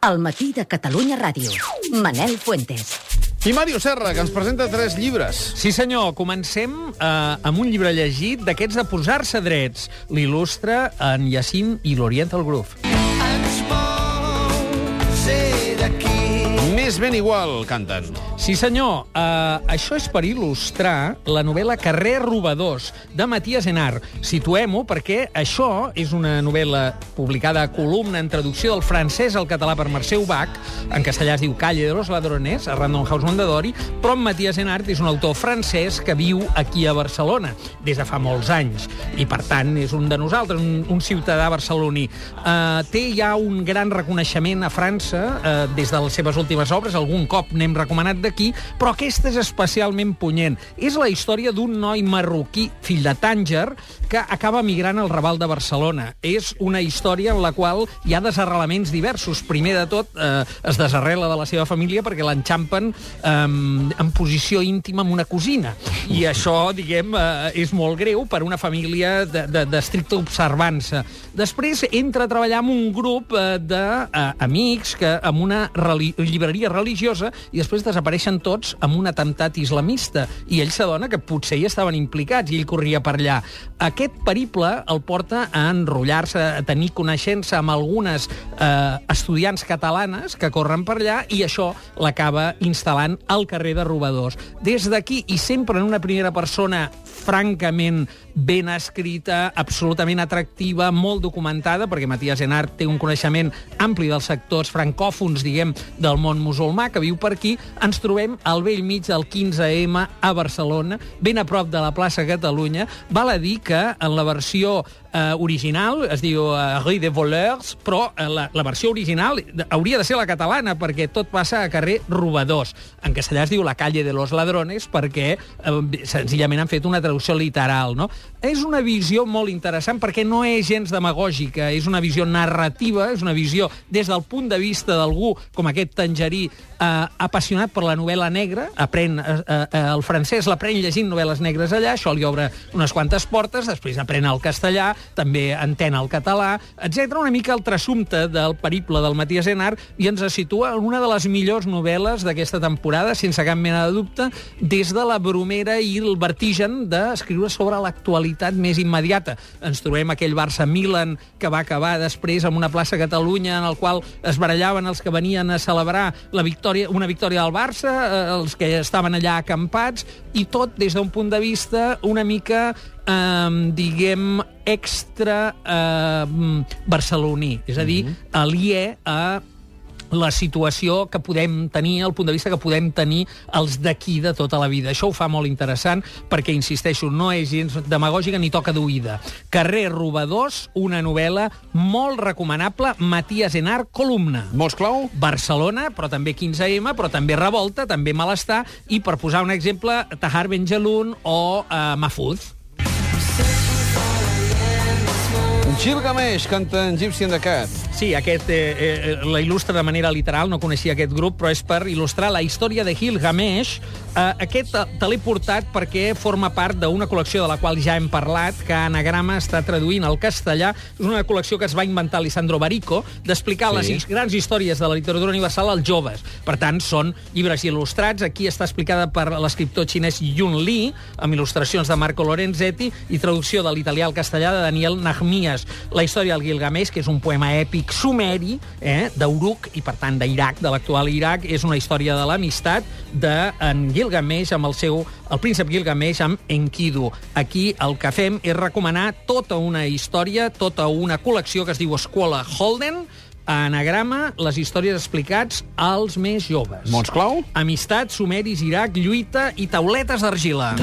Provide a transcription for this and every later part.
El matí de Catalunya Ràdio. Manel Fuentes. I Mario Serra, que ens presenta tres llibres. Sí, senyor. Comencem eh, amb un llibre llegit d'aquests de posar-se drets. L'il·lustra en Yacine i l'Oriental Groove. ens Més ben igual, canten. Sí, senyor. Uh, això és per il·lustrar la novel·la Carrer Robadors, de Matías Enar. Situem-ho perquè això és una novel·la publicada a columna en traducció del francès al català per Mercè Ubach. En castellà es diu Calle de los Ladrones, a Random House Mondadori, però en Matías Enart és un autor francès que viu aquí a Barcelona des de fa molts anys. I, per tant, és un de nosaltres, un, un ciutadà barceloní. Uh, té ja un gran reconeixement a França uh, des de les seves últimes obres, algun cop n'hem recomanat d'aquí, però aquesta és especialment punyent. És la història d'un noi marroquí, fill de Tànger, que acaba migrant al Raval de Barcelona. És una història en la qual hi ha desarrelaments diversos. Primer de tot, eh, es desarrela de la seva família perquè l'enxampen eh, en posició íntima amb una cosina. I això, diguem, eh, és molt greu per una família d'estricta observança. Després entra a treballar amb un grup eh, d'amics que amb una reli llibreria religiosa i després desapareixen tots amb un atemptat islamista. I ell s'adona que potser hi estaven implicats i ell corria per allà. Aquest periple el porta a enrotllar-se, a tenir coneixença amb algunes eh, estudiants catalanes que corren per allà i això l'acaba instal·lant al carrer de Robadors. Des d'aquí, i sempre en una primera persona francament ben escrita, absolutament atractiva, molt documentada, perquè Matías Enart té un coneixement ampli dels sectors francòfons, diguem, del món musulmà, que viu per aquí, ens trobem al vell mig del 15M a Barcelona, ben a prop de la plaça Catalunya. Val a dir que en la versió eh, original es diu eh, Rue de Voleurs, però eh, la, la versió original hauria de ser la catalana, perquè tot passa a carrer Robadors. En castellà es diu La calle de los ladrones, perquè eh, senzillament han fet una traducció literal, no? És una visió molt interessant perquè no és gens demagògica, és una visió narrativa, és una visió des del punt de vista d'algú com aquest tangerí eh, apassionat per la novel·la negra, aprèn eh, eh, el francès, l'aprèn llegint novel·les negres allà, això li obre unes quantes portes, després aprèn el castellà, també entén el català, etc. Una mica el trassumpte del periple del Matías Enart i ens situa en una de les millors novel·les d'aquesta temporada, sense cap mena de dubte, des de la bromera i el vertigen d'escriure sobre l'actualitat més immediata. Ens trobem aquell Barça-Milan que va acabar després amb una plaça Catalunya en el qual es barallaven els que venien a celebrar la victòria, una victòria del Barça, eh, els que estaven allà acampats, i tot des d'un punt de vista una mica eh, diguem, extra eh, barceloní, és a dir, aliè a la situació que podem tenir, el punt de vista que podem tenir els d'aquí de tota la vida. Això ho fa molt interessant perquè, insisteixo, no és gens demagògica ni toca d'oïda. Carrer Robadors, una novel·la molt recomanable, Matías Enar, columna. Molts clau? Barcelona, però també 15M, però també Revolta, també Malestar, i per posar un exemple, Tahar Benjeloun o eh, Mahfouz. Gilgamesh, canta en Gypsy and the Cat. Sí, aquest eh, eh, la il·lustra de manera literal, no coneixia aquest grup, però és per il·lustrar la història de Gilgamesh. Eh, aquest te, te l'he portat perquè forma part d'una col·lecció de la qual ja hem parlat, que Anagrama està traduint al castellà. És una col·lecció que es va inventar Alessandro Barico, d'explicar sí. les grans històries de la literatura universal als joves. Per tant, són llibres il·lustrats. Aquí està explicada per l'escriptor xinès Yun Li, amb il·lustracions de Marco Lorenzetti i traducció de l'italià al castellà de Daniel Nahmias. La història del Gilgamesh, que és un poema èpic sumeri, eh, d'Uruk, i per tant d'Iraq, de l'actual Iraq, és una història de l'amistat d'en Gilgamesh amb el seu, el príncep Gilgamesh amb Enkidu. Aquí el que fem és recomanar tota una història, tota una col·lecció que es diu Escola Holden, anagrama, les històries explicats als més joves. Molts clau? Amistat, sumeris, Iraq, lluita i tauletes d'argila.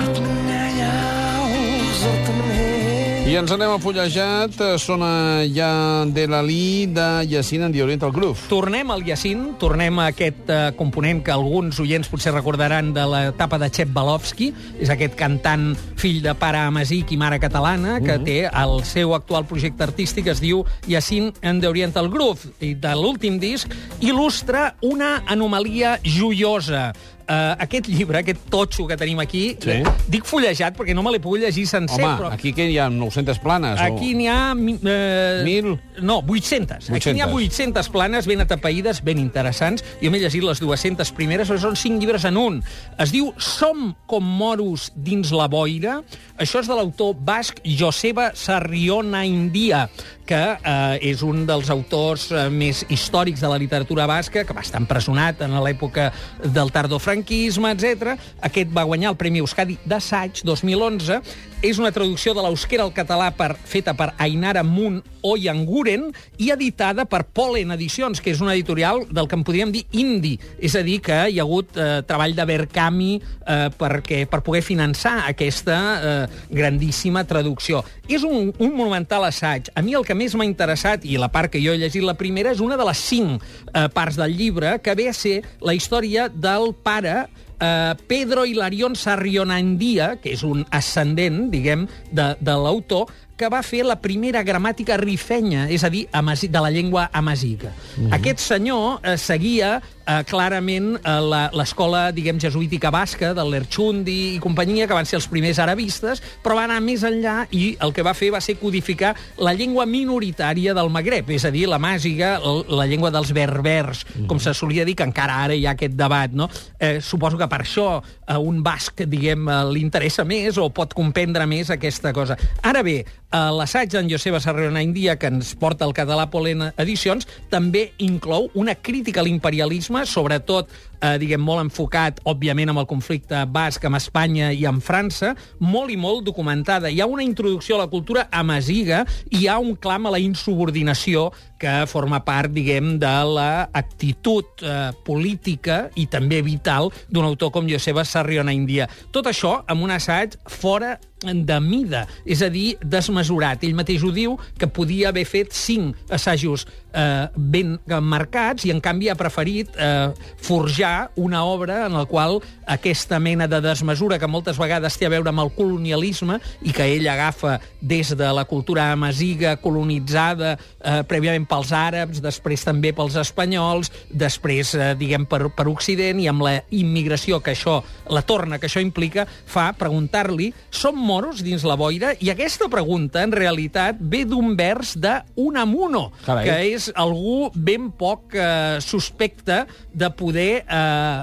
I ens anem a fullejat. eh, Sona ja de l'Ali de Yacine and the Oriental Groove. Tornem al Jacint, tornem a aquest eh, component que alguns oients potser recordaran de l'etapa de Chep Balovski, és aquest cantant fill de pare amasic i mare catalana, que té el seu actual projecte artístic, es diu Jacint and the Oriental Groove, i de l'últim disc il·lustra una anomalia joiosa. Uh, aquest llibre, aquest totxo que tenim aquí, Sí. dic fullejat perquè no me l'he pogut llegir sencer, Home, però... aquí que hi ha 900 planes. Aquí n'hi ha... Eh, Mil? No, 800. Aquí n'hi ha 800 planes ben atapeïdes, ben interessants. Jo m'he llegit les 200 primeres, però són 5 llibres en un. Es diu Som com moros dins la boira. Això és de l'autor basc Joseba Sarriona India, que eh, és un dels autors eh, més històrics de la literatura basca, que va estar empresonat en l'època del tardofranquisme, etc. Aquest va guanyar el Premi Euskadi d'assaig 2011. És una traducció de l'eusquera al català per, feta per Ainara Munt Oyanguren i editada per Polen Edicions, que és una editorial del que en podríem dir indi. És a dir, que hi ha hagut eh, treball de Verkami eh, perquè, per poder finançar aquesta eh, grandíssima traducció. És un, un monumental assaig. A mi el que més m'ha interessat, i la part que jo he llegit la primera, és una de les cinc eh, parts del llibre, que ve a ser la història del pare eh, Pedro Hilarión Sarrionandia, que és un ascendent, diguem, de, de l'autor, que va fer la primera gramàtica rifenya, és a dir, de la llengua amaziga. Mm -hmm. Aquest senyor eh, seguia eh, clarament eh, la- l'escola, diguem, jesuítica basca, del Lerchundi i companyia, que van ser els primers arabistes, però va anar més enllà i el que va fer va ser codificar la llengua minoritària del Magreb, és a dir, la màgiga, la llengua dels berbers, com se solia dir, que encara ara hi ha aquest debat, no? Eh, suposo que per això a un basc, diguem, eh, li interessa més o pot comprendre més aquesta cosa. Ara bé, eh, l'assaig d'en Joseba Sarriona India, que ens porta al català Polen Edicions, també inclou una crítica a l'imperialisme, sobretot, eh, diguem, molt enfocat, òbviament, amb el conflicte basc amb Espanya i amb França, molt i molt documentada. Hi ha una introducció a la cultura amaziga i hi ha un clam a la insubordinació que forma part, diguem, de l'actitud eh, política i també vital d'un autor com Joseba Sarriona India. Tot això amb un assaig fora de mida, és a dir, desmesurat. Ell mateix ho diu, que podia haver fet cinc assajos eh, ben marcats i, en canvi, ha preferit eh, forjar una obra en la qual aquesta mena de desmesura que moltes vegades té a veure amb el colonialisme i que ell agafa des de la cultura amaziga colonitzada eh, prèviament pels àrabs, després també pels espanyols, després, eh, diguem, per, per Occident i amb la immigració que això, la torna que això implica, fa preguntar-li som moros dins la boira? I aquesta pregunta, en realitat, ve d'un vers de Unamuno, Carai. que és algú ben poc eh, suspecte de poder, eh,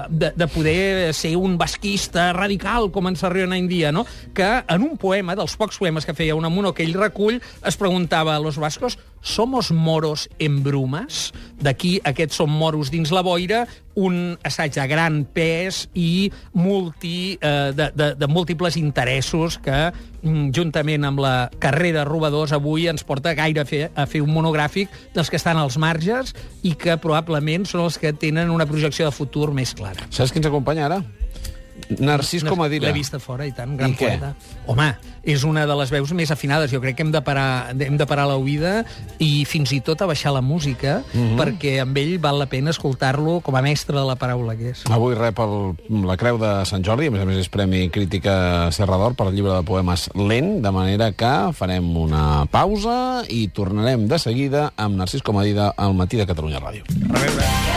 de, de poder ser un basquista radical, com en Sarriona India, no? que en un poema, dels pocs poemes que feia Unamuno, que ell recull, es preguntava a los vascos ¿Somos moros en brumes? D'aquí aquest Som moros dins la boira, un assaig de gran pes i multi, eh, de, de, de múltiples interessos que, mm, juntament amb la carrera Robadors, avui ens porta gaire a fer, a fer un monogràfic dels que estan als marges i que probablement són els que tenen una projecció de futur més clara. Saps qui ens acompanya ara? Narcís Comadira. L'he vist a fora, i tant, gran I què? poeta. Home, és una de les veus més afinades. Jo crec que hem de parar, hem de parar l'oïda i fins i tot a baixar la música, Mhm. perquè amb ell val la pena escoltar-lo com a mestre de la paraula que és. Avui rep el, la Creu de Sant Jordi, a més a més és Premi Crítica Serrador per al llibre de poemes Lent, de manera que farem una pausa i tornarem de seguida amb Narcís Comadida al Matí de Catalunya Ràdio. A veure...